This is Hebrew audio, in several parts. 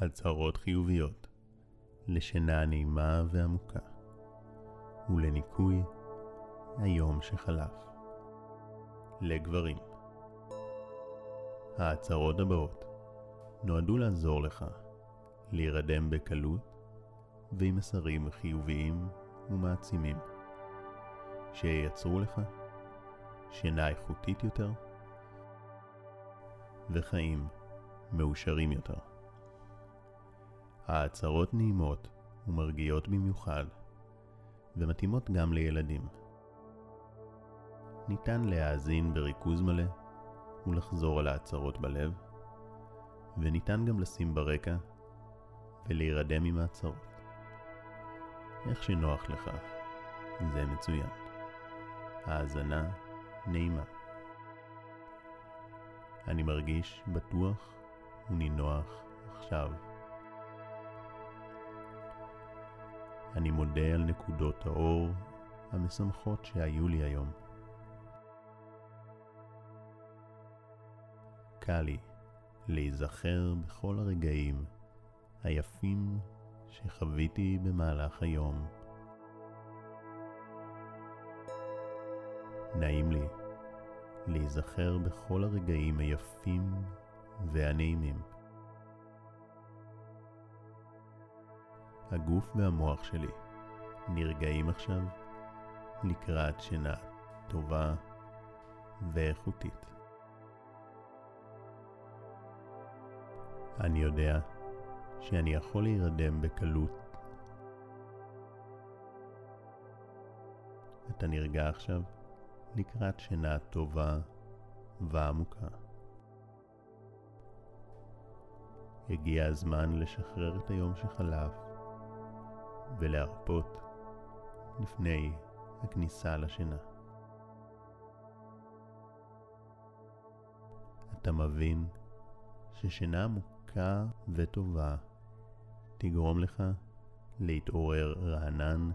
הצהרות חיוביות לשינה נעימה ועמוקה ולניקוי היום שחלף. לגברים ההצהרות הבאות נועדו לעזור לך להירדם בקלות ועם מסרים חיוביים ומעצימים שייצרו לך שינה איכותית יותר וחיים מאושרים יותר. ההצהרות נעימות ומרגיעות במיוחד, ומתאימות גם לילדים. ניתן להאזין בריכוז מלא ולחזור על ההצהרות בלב, וניתן גם לשים ברקע ולהירדם עם ההצהרות. איך שנוח לך, זה מצוין. האזנה נעימה. אני מרגיש בטוח ונינוח עכשיו. אני מודה על נקודות האור המשמחות שהיו לי היום. קל לי להיזכר בכל הרגעים היפים שחוויתי במהלך היום. נעים לי להיזכר בכל הרגעים היפים והנעימים. הגוף והמוח שלי נרגעים עכשיו לקראת שינה טובה ואיכותית. אני יודע שאני יכול להירדם בקלות. אתה נרגע עכשיו לקראת שינה טובה ועמוקה. הגיע הזמן לשחרר את היום שחלף ולהרפות לפני הכניסה לשינה. אתה מבין ששינה עמוקה וטובה תגרום לך להתעורר רענן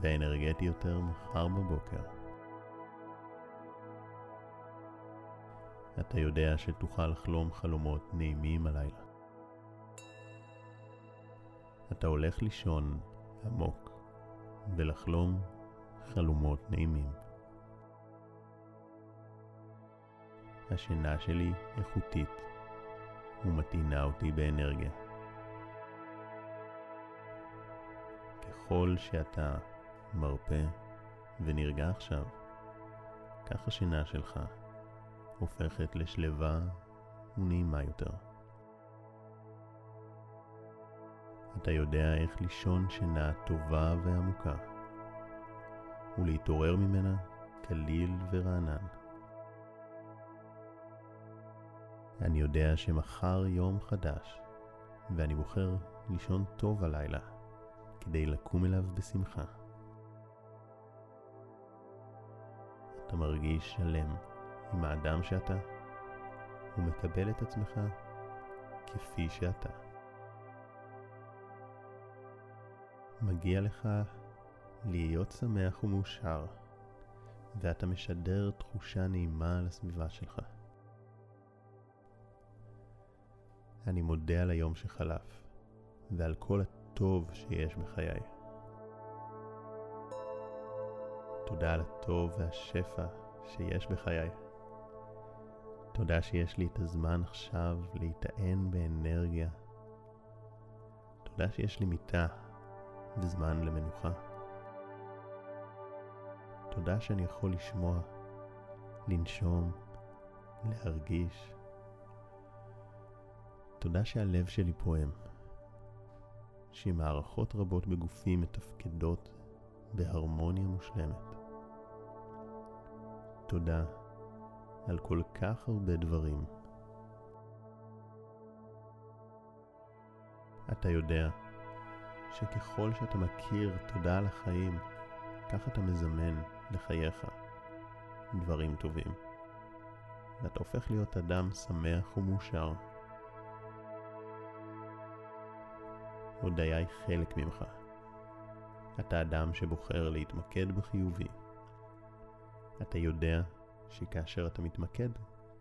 ואנרגטי יותר מחר בבוקר. אתה יודע שתוכל לחלום חלומות נעימים הלילה. אתה הולך לישון עמוק ולחלום חלומות נעימים. השינה שלי איכותית ומטעינה אותי באנרגיה. ככל שאתה מרפה ונרגע עכשיו, כך השינה שלך הופכת לשלווה ונעימה יותר. אתה יודע איך לישון שינה טובה ועמוקה, ולהתעורר ממנה קליל ורענן. אני יודע שמחר יום חדש, ואני בוחר לישון טוב הלילה, כדי לקום אליו בשמחה. אתה מרגיש שלם עם האדם שאתה, ומקבל את עצמך כפי שאתה. מגיע לך להיות שמח ומאושר, ואתה משדר תחושה נעימה לסביבה שלך. אני מודה על היום שחלף, ועל כל הטוב שיש בחיי. תודה על הטוב והשפע שיש בחיי. תודה שיש לי את הזמן עכשיו להיטען באנרגיה. תודה שיש לי מיטה וזמן למנוחה. תודה שאני יכול לשמוע, לנשום, להרגיש. תודה שהלב שלי פועם, שמערכות רבות בגופי מתפקדות בהרמוניה מושלמת. תודה על כל כך הרבה דברים. אתה יודע שככל שאתה מכיר תודה על החיים, כך אתה מזמן לחייך דברים טובים. ואתה הופך להיות אדם שמח ומאושר. הודיה היא חלק ממך. אתה אדם שבוחר להתמקד בחיובי. אתה יודע שכאשר אתה מתמקד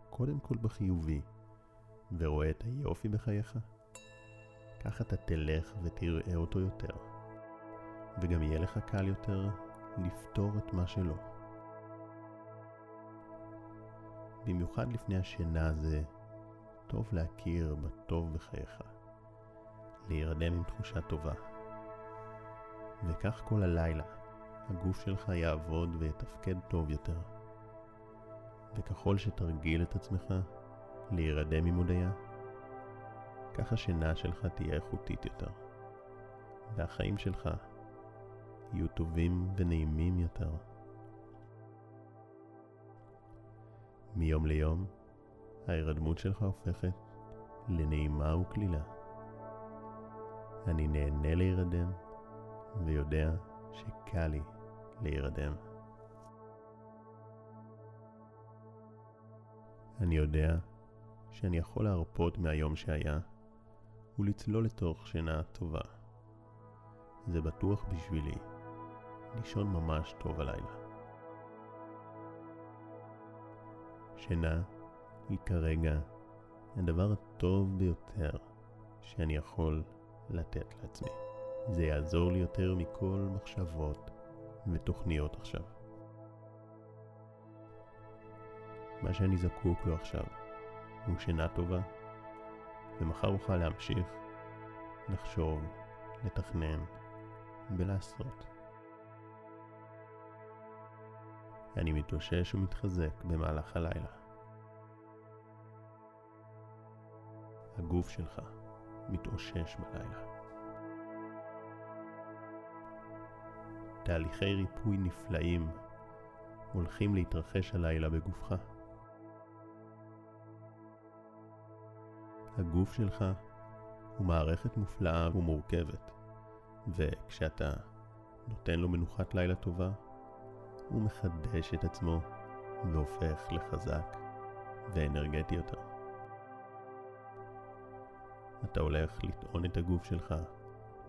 קודם כל בחיובי ורואה את היופי בחייך, כך אתה תלך ותראה אותו יותר, וגם יהיה לך קל יותר לפתור את מה שלא. במיוחד לפני השינה זה טוב להכיר בטוב בחייך, להירדם עם תחושה טובה. וכך כל הלילה הגוף שלך יעבוד ויתפקד טוב יותר. וככל שתרגיל את עצמך להירדם עם הודיה, כך השינה שלך תהיה איכותית יותר, והחיים שלך יהיו טובים ונעימים יותר. מיום ליום, ההירדמות שלך הופכת לנעימה וקלילה. אני נהנה להירדם ויודע שקל לי להירדם. אני יודע שאני יכול להרפות מהיום שהיה ולצלול לתוך שינה טובה. זה בטוח בשבילי לישון ממש טוב הלילה. שינה היא כרגע הדבר הטוב ביותר שאני יכול לתת לעצמי. זה יעזור לי יותר מכל מחשבות ותוכניות עכשיו. מה שאני זקוק לו עכשיו הוא שינה טובה, ומחר אוכל להמשיך לחשוב, לתכנן ולעשות. אני מתאושש ומתחזק במהלך הלילה. הגוף שלך מתאושש בלילה. תהליכי ריפוי נפלאים הולכים להתרחש הלילה בגופך. הגוף שלך הוא מערכת מופלאה ומורכבת, וכשאתה נותן לו מנוחת לילה טובה, הוא מחדש את עצמו והופך לחזק ואנרגטי יותר. אתה הולך לטעון את הגוף שלך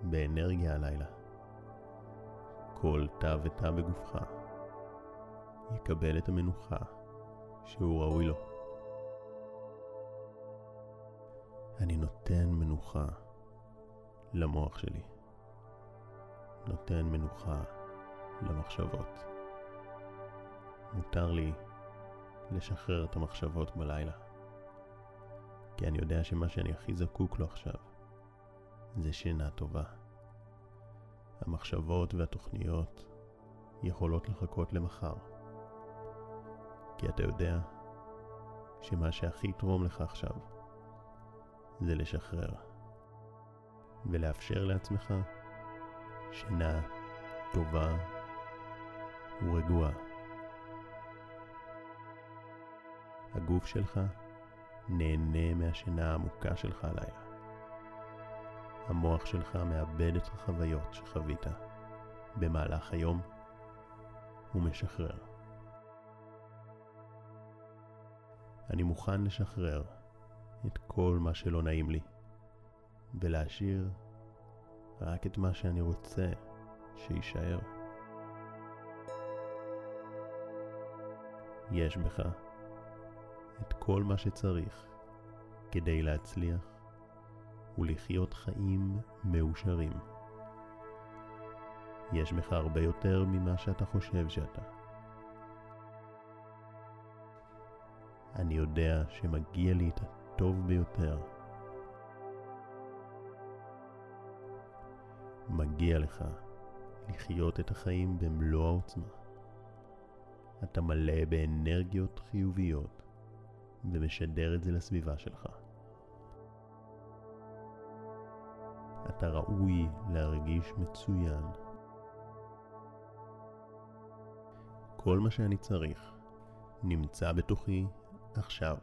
באנרגיה הלילה. כל תא ותא בגופך יקבל את המנוחה שהוא ראוי לו. אני נותן מנוחה למוח שלי. נותן מנוחה למחשבות. מותר לי לשחרר את המחשבות בלילה. כי אני יודע שמה שאני הכי זקוק לו עכשיו זה שינה טובה. המחשבות והתוכניות יכולות לחכות למחר. כי אתה יודע שמה שהכי יתרום לך עכשיו זה לשחרר ולאפשר לעצמך שינה טובה ורגועה. הגוף שלך נהנה מהשינה העמוקה שלך הלילה. המוח שלך מאבד את החוויות שחווית במהלך היום ומשחרר. אני מוכן לשחרר את כל מה שלא נעים לי ולהשאיר רק את מה שאני רוצה שיישאר. יש בך את כל מה שצריך כדי להצליח ולחיות חיים מאושרים. יש בך הרבה יותר ממה שאתה חושב שאתה. אני יודע שמגיע לי את הטוב ביותר. מגיע לך לחיות את החיים במלוא העוצמה. אתה מלא באנרגיות חיוביות ומשדר את זה לסביבה שלך. אתה ראוי להרגיש מצוין. כל מה שאני צריך נמצא בתוכי עכשיו.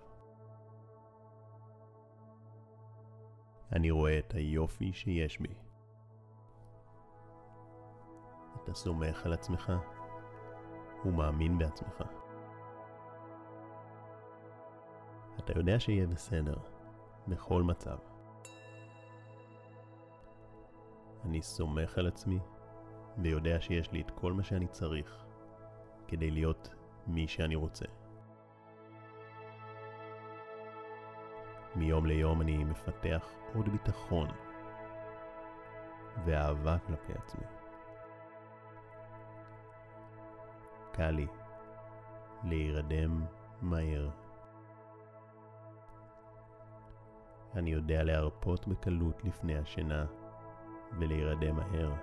אני רואה את היופי שיש בי. אתה סומך על עצמך ומאמין בעצמך. אתה יודע שיהיה בסדר בכל מצב. אני סומך על עצמי ויודע שיש לי את כל מה שאני צריך כדי להיות מי שאני רוצה. מיום ליום אני מפתח עוד ביטחון ואהבה כלפי עצמי. קל לי להירדם מהר. אני יודע להרפות בקלות לפני השינה ולהירדם מהר.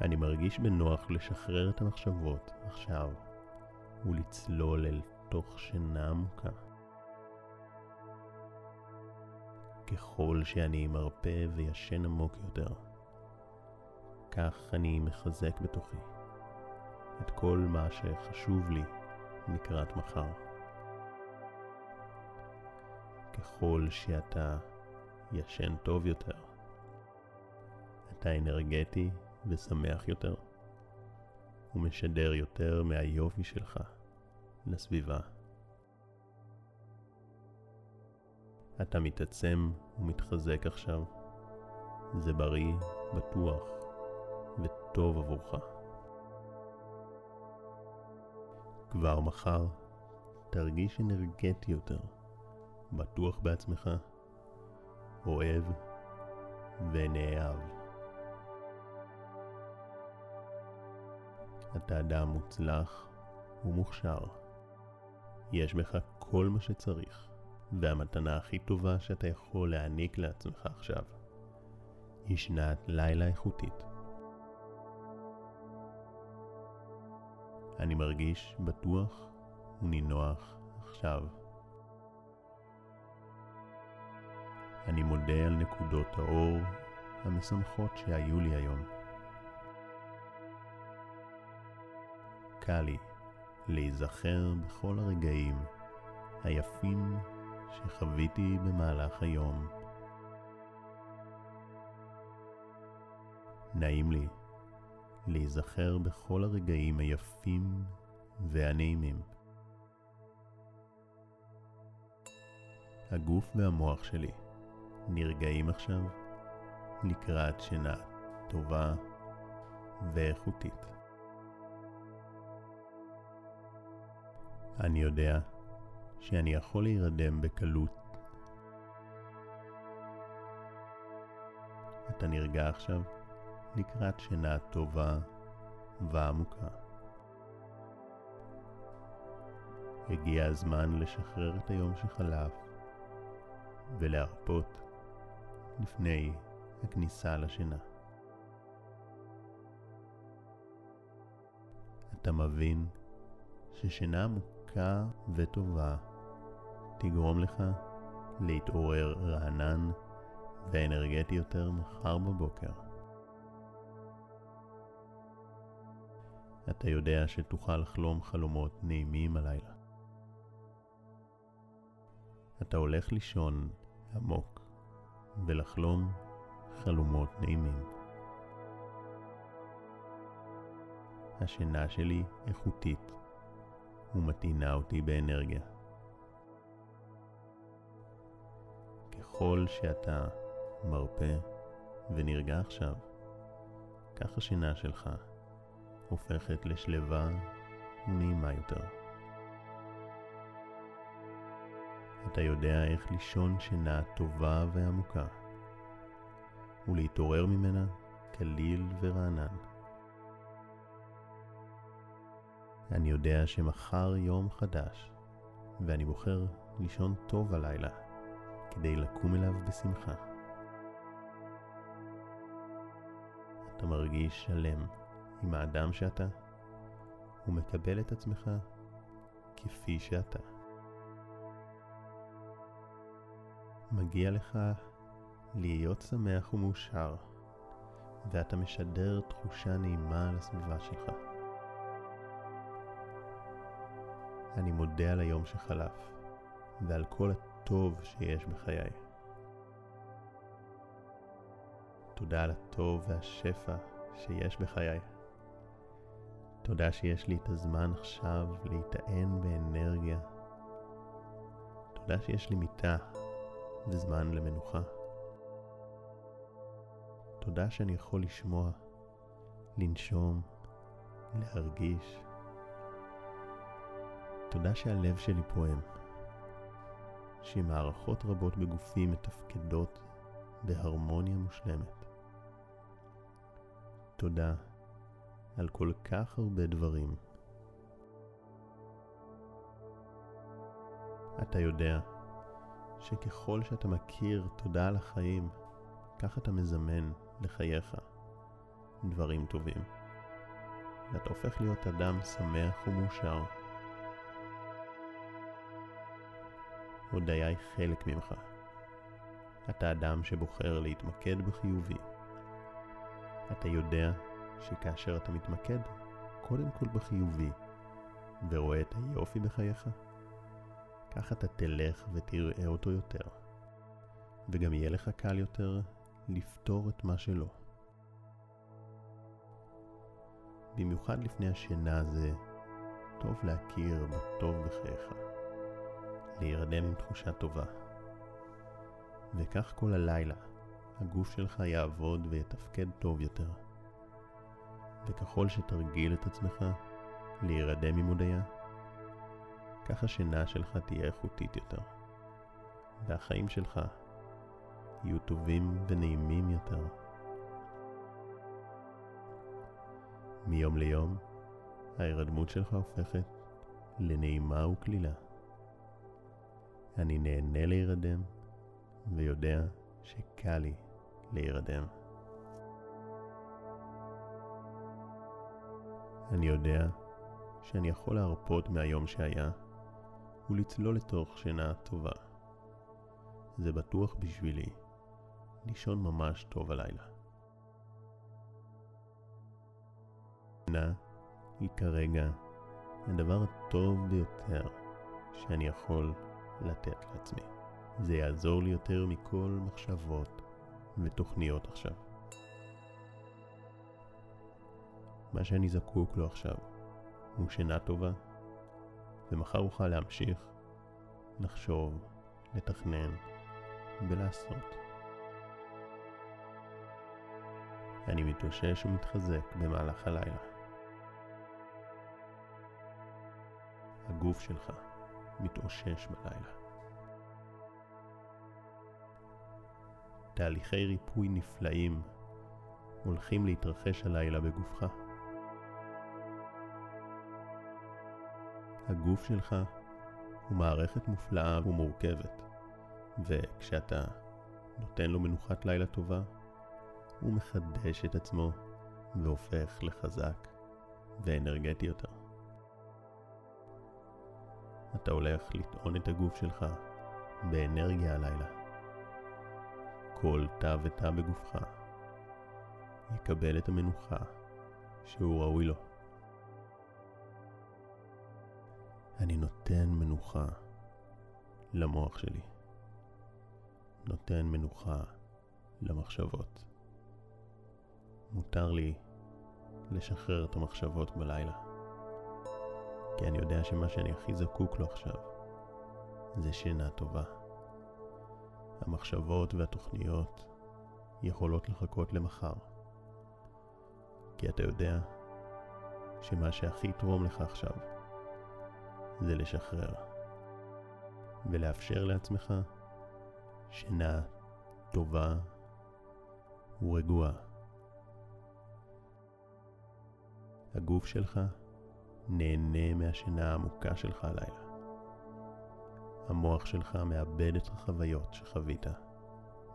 אני מרגיש בנוח לשחרר את המחשבות עכשיו ולצלול אל תוך שינה עמוקה. ככל שאני מרפה וישן עמוק יותר, כך אני מחזק בתוכי את כל מה שחשוב לי לקראת מחר. ככל שאתה ישן טוב יותר, אתה אנרגטי ושמח יותר, ומשדר יותר מהיופי שלך לסביבה. אתה מתעצם ומתחזק עכשיו. זה בריא, בטוח וטוב עבורך. כבר מחר תרגיש אנרגטי יותר, בטוח בעצמך, אוהב ונאהב. אתה אדם מוצלח ומוכשר. יש בך כל מה שצריך, והמתנה הכי טובה שאתה יכול להעניק לעצמך עכשיו היא שנת לילה איכותית. אני מרגיש בטוח ונינוח עכשיו. אני מודה על נקודות האור המשמחות שהיו לי היום. קל לי להיזכר בכל הרגעים היפים שחוויתי במהלך היום. נעים לי להיזכר בכל הרגעים היפים והנעימים. הגוף והמוח שלי נרגעים עכשיו לקראת שינה טובה ואיכותית. אני יודע שאני יכול להירדם בקלות. אתה נרגע עכשיו לקראת שינה טובה ועמוקה. הגיע הזמן לשחרר את היום שחלף ולהרפות לפני הכניסה לשינה. אתה מבין ששינה עמוקה וטובה תגרום לך להתעורר רענן ואנרגטי יותר מחר בבוקר. אתה יודע שתוכל לחלום חלומות נעימים הלילה. אתה הולך לישון עמוק ולחלום חלומות נעימים. השינה שלי איכותית ומטעינה אותי באנרגיה. ככל שאתה מרפה ונרגע עכשיו, כך השינה שלך הופכת לשלווה ונעימה יותר. אתה יודע איך לישון שינה טובה ועמוקה, ולהתעורר ממנה קליל ורענן. אני יודע שמחר יום חדש, ואני בוחר לישון טוב הלילה, כדי לקום אליו בשמחה. אתה מרגיש שלם עם האדם שאתה, ומקבל את עצמך כפי שאתה. מגיע לך להיות שמח ומאושר, ואתה משדר תחושה נעימה לסביבה שלך. אני מודה על היום שחלף, ועל כל הטוב שיש בחיי. תודה על הטוב והשפע שיש בחיי. תודה שיש לי את הזמן עכשיו להיטען באנרגיה. תודה שיש לי מיטה וזמן למנוחה. תודה שאני יכול לשמוע, לנשום, להרגיש. תודה שהלב שלי פועם, שמערכות רבות בגופי מתפקדות בהרמוניה מושלמת. תודה על כל כך הרבה דברים. אתה יודע שככל שאתה מכיר תודה על החיים, כך אתה מזמן לחייך דברים טובים. ואתה הופך להיות אדם שמח ומאושר. הודיה היא חלק ממך. אתה אדם שבוחר להתמקד בחיובי. אתה יודע שכאשר אתה מתמקד קודם כל בחיובי ורואה את היופי בחייך, כך אתה תלך ותראה אותו יותר, וגם יהיה לך קל יותר לפתור את מה שלא. במיוחד לפני השינה זה טוב להכיר בטוב בחייך, להירדם עם תחושה טובה. וכך כל הלילה הגוף שלך יעבוד ויתפקד טוב יותר. וככל שתרגיל את עצמך להירדם עם הודיה, כך השינה שלך תהיה איכותית יותר, והחיים שלך יהיו טובים ונעימים יותר. מיום ליום, ההירדמות שלך הופכת לנעימה וקלילה. אני נהנה להירדם, ויודע שקל לי להירדם. אני יודע שאני יכול להרפות מהיום שהיה ולצלול לתוך שינה טובה. זה בטוח בשבילי לישון ממש טוב הלילה. שינה היא כרגע הדבר הטוב ביותר שאני יכול לתת לעצמי. זה יעזור לי יותר מכל מחשבות ותוכניות עכשיו. מה שאני זקוק לו עכשיו הוא שינה טובה, ומחר אוכל להמשיך לחשוב, לתכנן ולעשות. אני מתאושש ומתחזק במהלך הלילה. הגוף שלך מתאושש בלילה. תהליכי ריפוי נפלאים הולכים להתרחש הלילה בגופך. הגוף שלך הוא מערכת מופלאה ומורכבת, וכשאתה נותן לו מנוחת לילה טובה, הוא מחדש את עצמו והופך לחזק ואנרגטי יותר. אתה הולך לטעון את הגוף שלך באנרגיה הלילה. כל תא ותא בגופך יקבל את המנוחה שהוא ראוי לו. אני נותן מנוחה למוח שלי. נותן מנוחה למחשבות. מותר לי לשחרר את המחשבות בלילה. כי אני יודע שמה שאני הכי זקוק לו עכשיו זה שינה טובה. המחשבות והתוכניות יכולות לחכות למחר. כי אתה יודע שמה שהכי יתרום לך עכשיו זה לשחרר ולאפשר לעצמך שינה טובה ורגועה. הגוף שלך נהנה מהשינה העמוקה שלך הלילה. המוח שלך מאבד את החוויות שחווית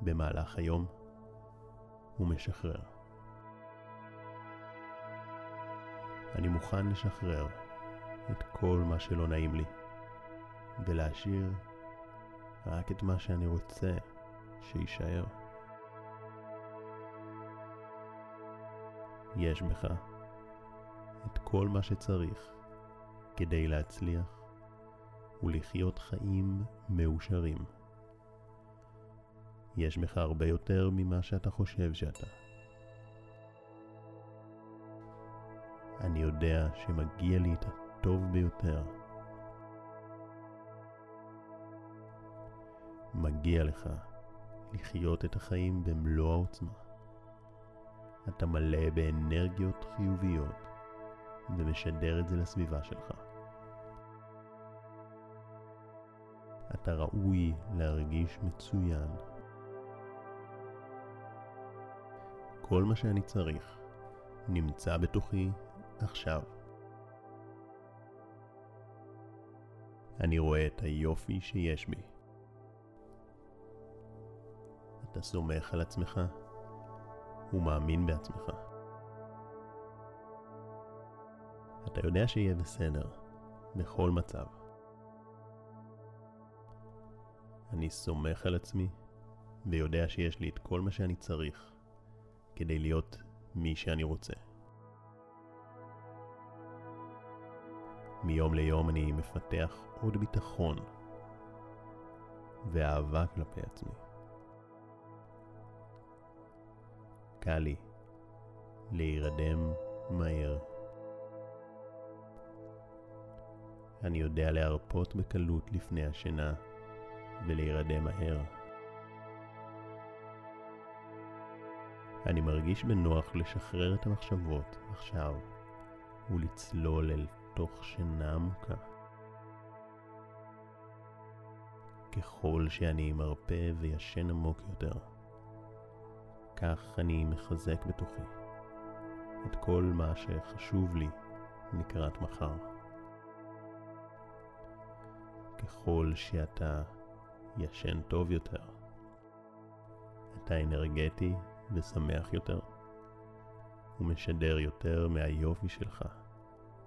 במהלך היום ומשחרר. אני מוכן לשחרר את כל מה שלא נעים לי ולהשאיר רק את מה שאני רוצה שיישאר. יש בך את כל מה שצריך כדי להצליח ולחיות חיים מאושרים. יש בך הרבה יותר ממה שאתה חושב שאתה. אני יודע שמגיע לי את הטוב ביותר. מגיע לך לחיות את החיים במלוא העוצמה. אתה מלא באנרגיות חיוביות ומשדר את זה לסביבה שלך. אתה ראוי להרגיש מצוין. כל מה שאני צריך נמצא בתוכי עכשיו. אני רואה את היופי שיש בי. אתה סומך על עצמך ומאמין בעצמך. אתה יודע שיהיה בסדר, בכל מצב. אני סומך על עצמי ויודע שיש לי את כל מה שאני צריך כדי להיות מי שאני רוצה. מיום ליום אני מפתח עוד ביטחון ואהבה כלפי עצמי. קל לי להירדם מהר. אני יודע להרפות בקלות לפני השינה ולהירדם מהר. אני מרגיש בנוח לשחרר את המחשבות עכשיו ולצלול אל תוך שינה עמוקה. ככל שאני מרפה וישן עמוק יותר, כך אני מחזק בתוכי את כל מה שחשוב לי לקראת מחר. ככל שאתה ישן טוב יותר, אתה אנרגטי ושמח יותר, ומשדר יותר מהיופי שלך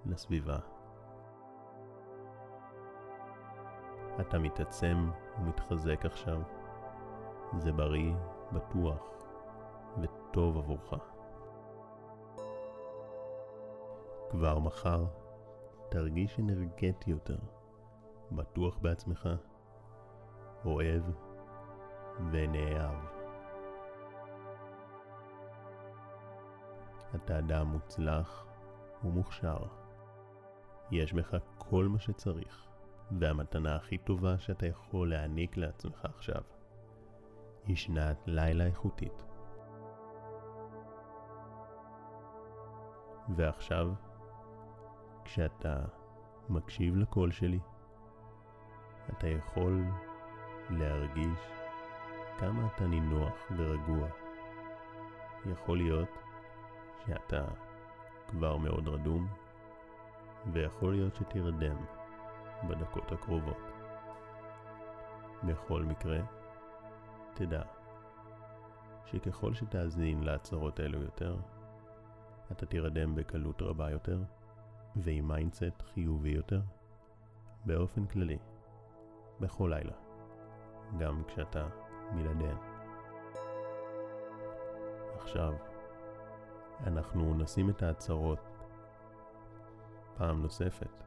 לסביבה. אתה מתעצם ומתחזק עכשיו. זה בריא, בטוח וטוב עבורך. כבר מחר תרגיש אנרגטי יותר, בטוח בעצמך, אוהב ונאהב. אתה אדם מוצלח ומוכשר. יש בך כל מה שצריך, והמתנה הכי טובה שאתה יכול להעניק לעצמך עכשיו היא שנת לילה איכותית. ועכשיו, כשאתה מקשיב לקול שלי, אתה יכול להרגיש כמה אתה נינוח ורגוע. יכול להיות שאתה כבר מאוד רדום, ויכול להיות שתרדם בדקות הקרובות. בכל מקרה, תדע שככל שתאזין להצהרות האלו יותר, אתה תירדם בקלות רבה יותר ועם mindset חיובי יותר באופן כללי, בכל לילה, גם כשאתה בלעדיהן. עכשיו, אנחנו נשים את ההצהרות פעם נוספת,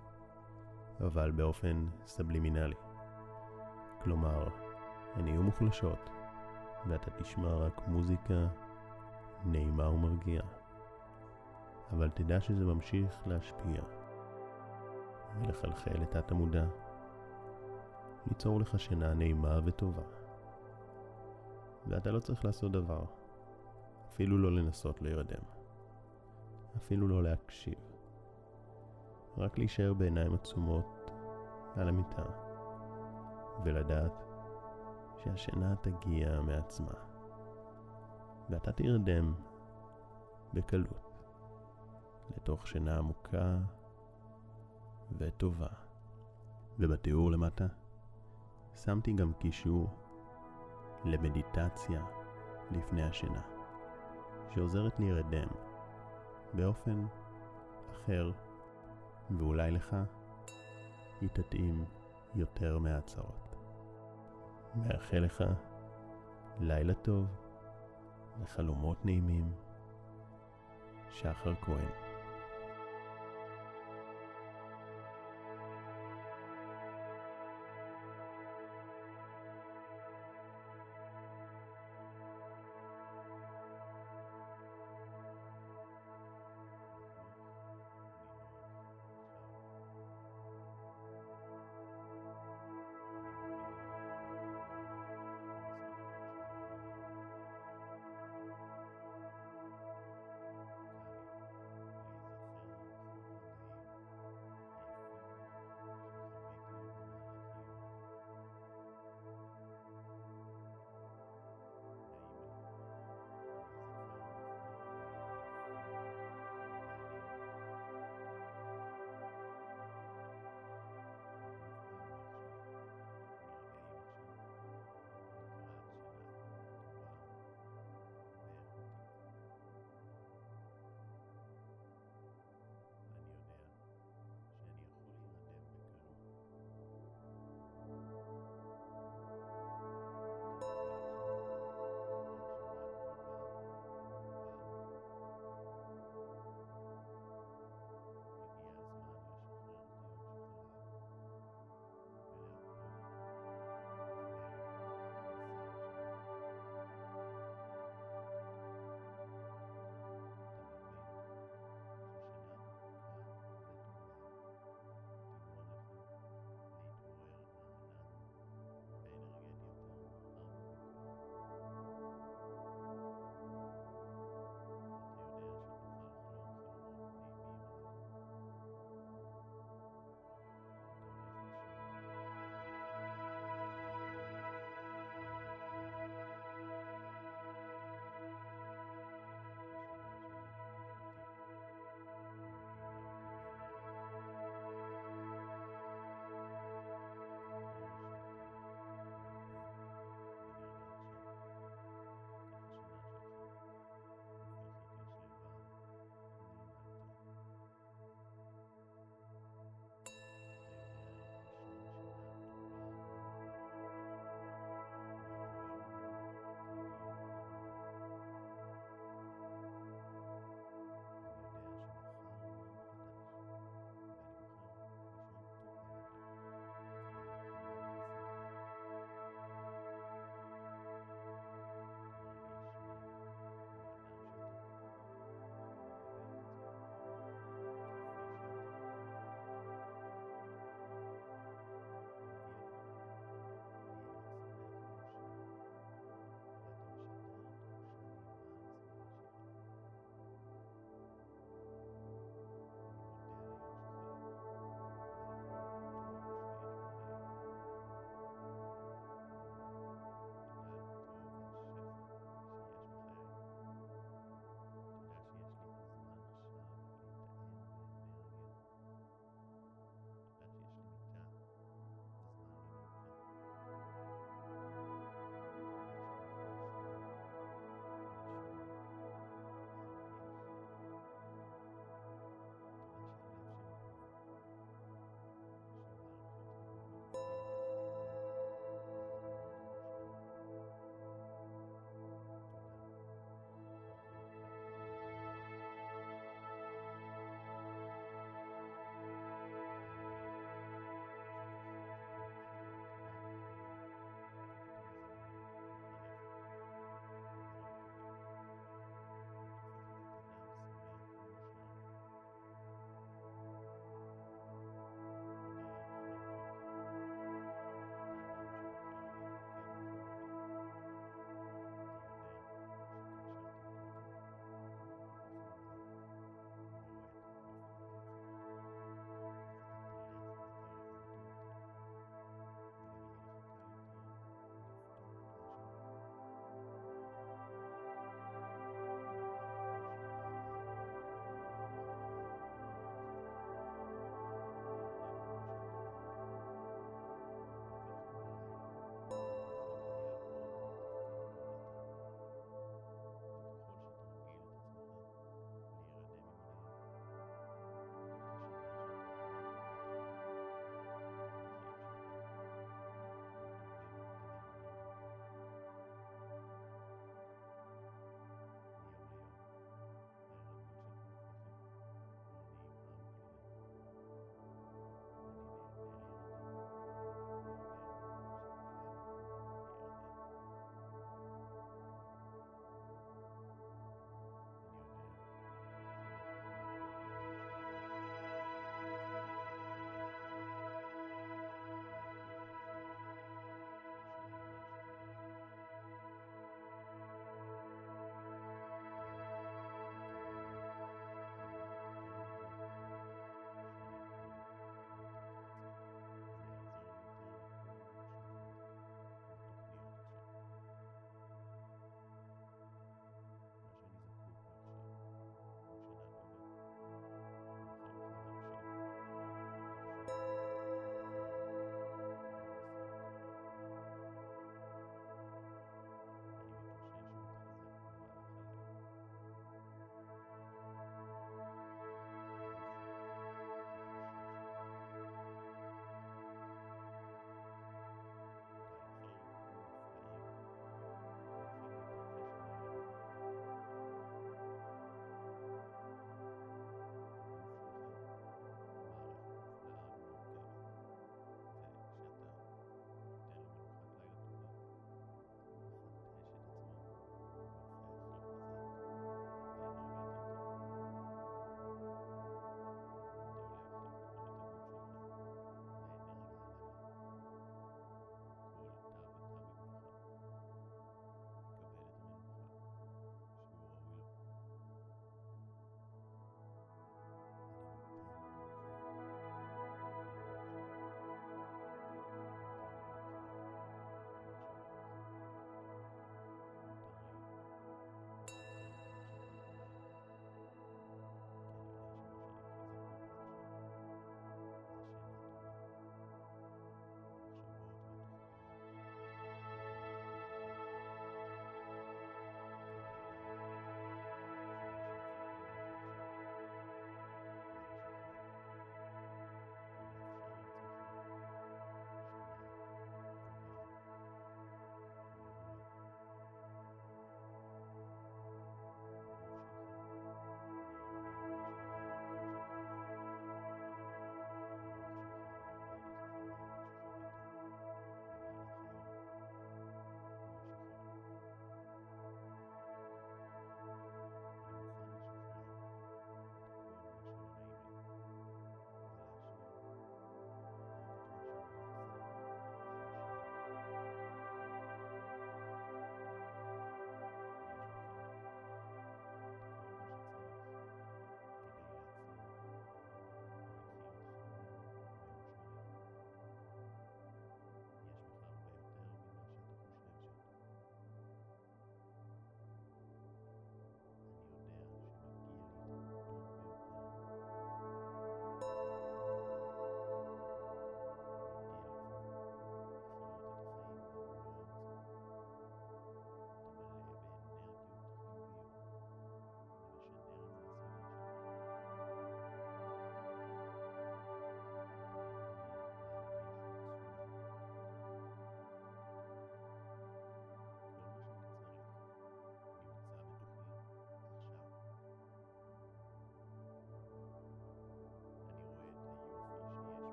אבל באופן סבלימינלי. כלומר, הן יהיו מוחלשות, ואתה תשמע רק מוזיקה נעימה ומרגיעה. אבל תדע שזה ממשיך להשפיע ולחלחל את תת המודע, ליצור לך שינה נעימה וטובה. ואתה לא צריך לעשות דבר, אפילו לא לנסות להירדם, אפילו לא להקשיב, רק להישאר בעיניים עצומות על המיטה, ולדעת שהשינה תגיע מעצמה, ואתה תרדם בקלות. לתוך שינה עמוקה וטובה. ובתיאור למטה שמתי גם קישור למדיטציה לפני השינה, שעוזרת להירדם באופן אחר, ואולי לך היא תתאים יותר מההצהרות. מאחל לך לילה טוב וחלומות נעימים. שחר כהן